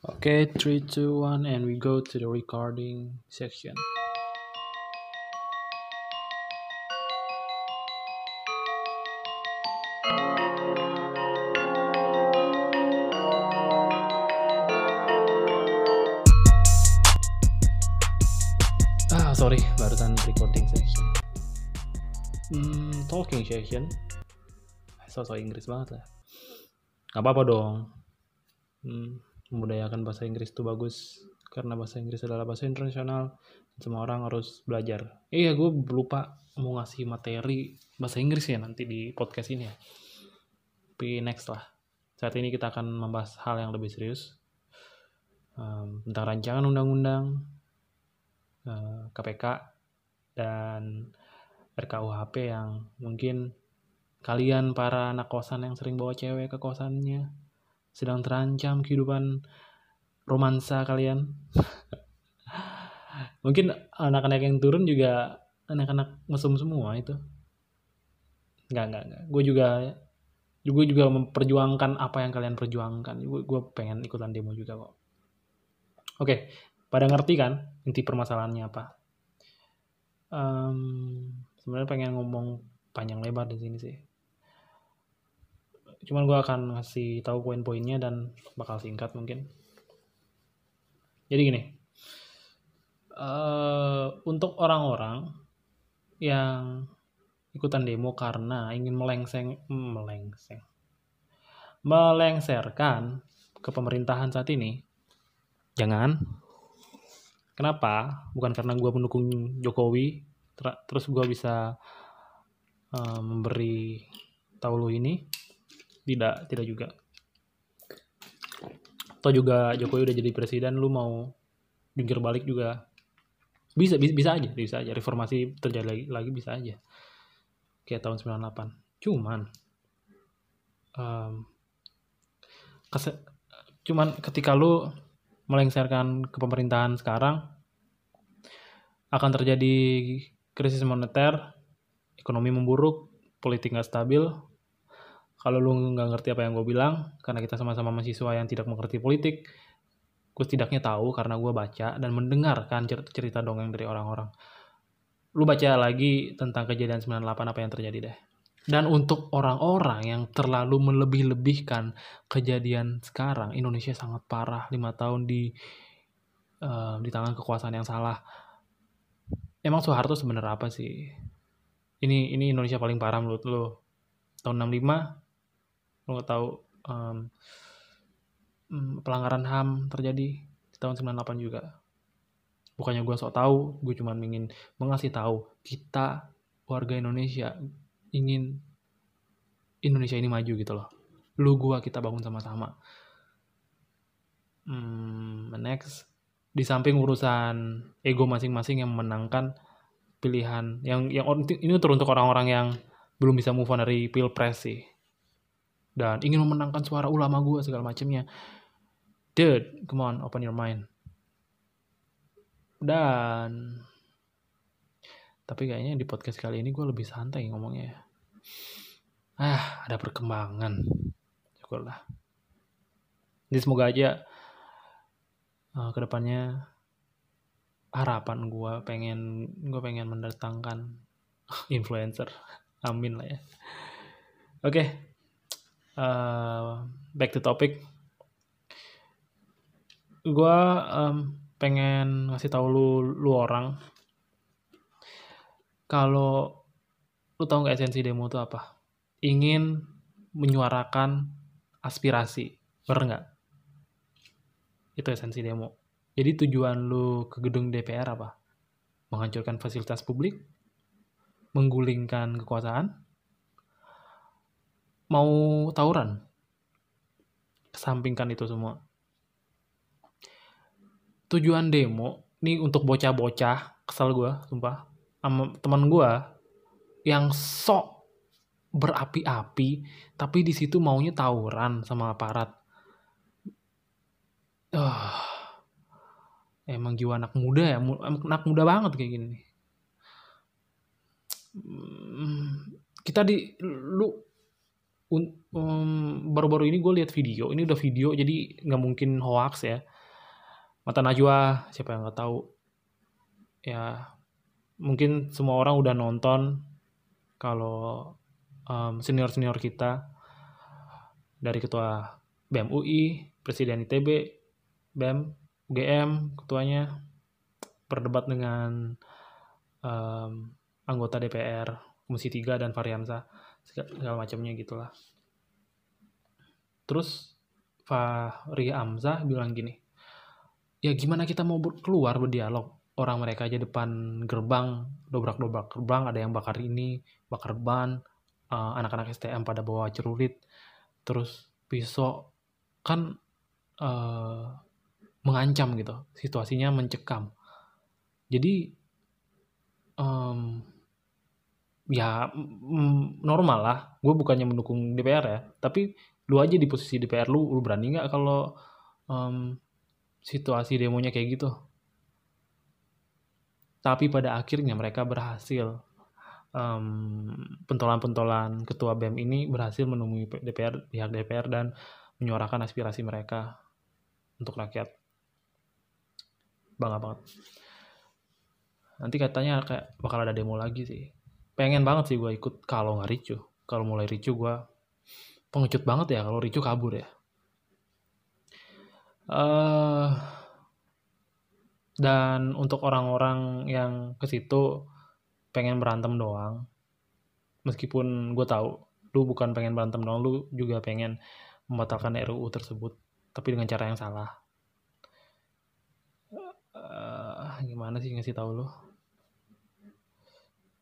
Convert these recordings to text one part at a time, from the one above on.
Okay, three, two, one, and we go to the recording section. Ah, sorry, barusan recording section. Hmm, talking section. So-so Inggris banget lah. Gak apa-apa dong. Hmm, membudayakan bahasa Inggris itu bagus. Karena bahasa Inggris adalah bahasa internasional semua orang harus belajar. Iya gue lupa mau ngasih materi bahasa Inggris ya nanti di podcast ini ya. Tapi next lah. Saat ini kita akan membahas hal yang lebih serius. Um, tentang rancangan undang-undang uh, KPK dan RKUHP yang mungkin kalian para anak kosan yang sering bawa cewek ke kosannya sedang terancam kehidupan romansa kalian. Mungkin anak-anak yang turun juga anak-anak mesum semua itu. Enggak, enggak, enggak. Gue juga gue juga memperjuangkan apa yang kalian perjuangkan. Gue, gue pengen ikutan demo juga kok. Oke, pada ngerti kan inti permasalahannya apa? Um, sebenarnya pengen ngomong panjang lebar di sini sih cuman gue akan ngasih tahu poin-poinnya dan bakal singkat mungkin. Jadi gini uh, untuk orang-orang yang ikutan demo karena ingin melengseng melengseng melengserkan ke pemerintahan saat ini jangan. Kenapa? Bukan karena gue mendukung Jokowi ter terus gue bisa uh, memberi tahu lu ini tidak tidak juga. Atau juga Jokowi udah jadi presiden lu mau jungkir balik juga. Bisa bisa, bisa aja bisa aja. Reformasi terjadi lagi, lagi bisa aja. Kayak tahun 98 cuman um, kese, cuman ketika lu melengsarkan ke pemerintahan sekarang akan terjadi krisis moneter ekonomi memburuk politik nggak stabil kalau lu nggak ngerti apa yang gue bilang karena kita sama-sama mahasiswa yang tidak mengerti politik gue setidaknya tahu karena gue baca dan mendengarkan cerita dongeng dari orang-orang. Lu baca lagi tentang kejadian 98 apa yang terjadi deh. Dan untuk orang-orang yang terlalu melebih-lebihkan kejadian sekarang Indonesia sangat parah. Lima tahun di uh, di tangan kekuasaan yang salah. Emang Soeharto sebenarnya apa sih? Ini ini Indonesia paling parah menurut lo tahun 65 lo nggak tahu um, pelanggaran HAM terjadi di tahun 98 juga. Bukannya gue sok tahu gue cuma ingin mengasih tahu kita warga Indonesia ingin Indonesia ini maju gitu loh. Lu gua kita bangun sama-sama. Hmm, next. Di samping urusan ego masing-masing yang memenangkan pilihan yang yang ini teruntuk orang-orang yang belum bisa move on dari pilpres sih dan ingin memenangkan suara ulama gue segala macamnya. Dude come on open your mind. Dan tapi kayaknya di podcast kali ini gue lebih santai ngomongnya ah ada perkembangan. Syukurlah. Jadi semoga aja uh, ke depannya harapan gue pengen gue pengen mendatangkan influencer. Amin lah ya. Oke uh, back to topic. Gue um, pengen ngasih tahu lu lu orang. Kalau lu tahu nggak esensi demo itu apa? Ingin menyuarakan aspirasi bener nggak? Itu esensi demo. Jadi tujuan lu ke gedung DPR apa? Menghancurkan fasilitas publik? Menggulingkan kekuasaan mau tawuran? Kesampingkan itu semua. Tujuan demo ini untuk bocah-bocah kesal gue sumpah sama teman gue yang sok berapi-api tapi di situ maunya tawuran sama aparat. Uh, emang jiwa anak muda ya anak muda banget kayak gini. Hmm, kita di lu um, baru-baru ini gue lihat video. Ini udah video jadi nggak mungkin hoax ya. Mata najwa siapa yang nggak tahu. Ya mungkin semua orang udah nonton kalau um, senior senior kita dari ketua BEM UI presiden ITB BEM UGM ketuanya berdebat dengan um, anggota DPR Komisi 3 dan Variansa segala macamnya gitulah. Terus Fahri Amzah bilang gini ya gimana kita mau keluar berdialog? Orang mereka aja depan gerbang dobrak-dobrak gerbang ada yang bakar ini bakar ban uh, anak-anak STM pada bawa celurit. Terus pisau kan uh, mengancam gitu situasinya mencekam. Jadi um, ya mm, normal lah. Gue bukannya mendukung DPR ya. Tapi lu aja di posisi DPR lu lu berani nggak kalau um, situasi demonya kayak gitu? Tapi pada akhirnya mereka berhasil um, pentolan-pentolan ketua BEM ini berhasil menemui DPR pihak DPR dan menyuarakan aspirasi mereka untuk rakyat. Bangga banget. Nanti katanya kayak bakal ada demo lagi sih pengen banget sih gue ikut. Kalau nggak ricu kalau mulai ricu gue pengecut banget ya kalau ricu kabur ya. Uh, dan untuk orang-orang yang ke situ pengen berantem doang meskipun gue tahu lu bukan pengen berantem doang lu juga pengen membatalkan RUU tersebut tapi dengan cara yang salah. Uh, gimana sih ngasih tahu lu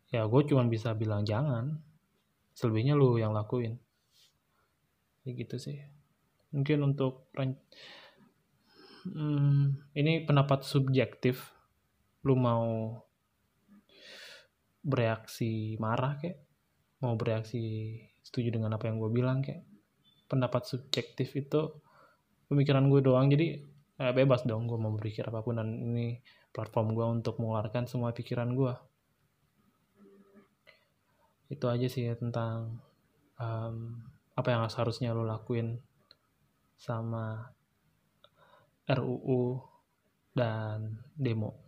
ya gue cuma bisa bilang jangan. Selebihnya lu yang lakuin. Ya gitu sih. Mungkin untuk hmm, ini pendapat subjektif. Lu mau bereaksi marah kayak mau bereaksi setuju dengan apa yang gue bilang kayak pendapat subjektif itu pemikiran gue doang. Jadi eh, bebas dong gue mau berpikir apa pun dan ini platform gue untuk mengeluarkan semua pikiran gue itu aja sih ya tentang um, apa yang seharusnya lo lakuin sama RUU dan demo.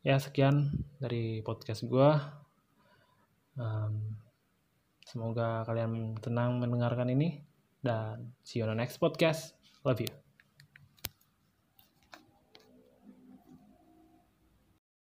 Ya sekian dari podcast gue. Um, semoga kalian tenang mendengarkan ini dan see you on the next podcast. Love you.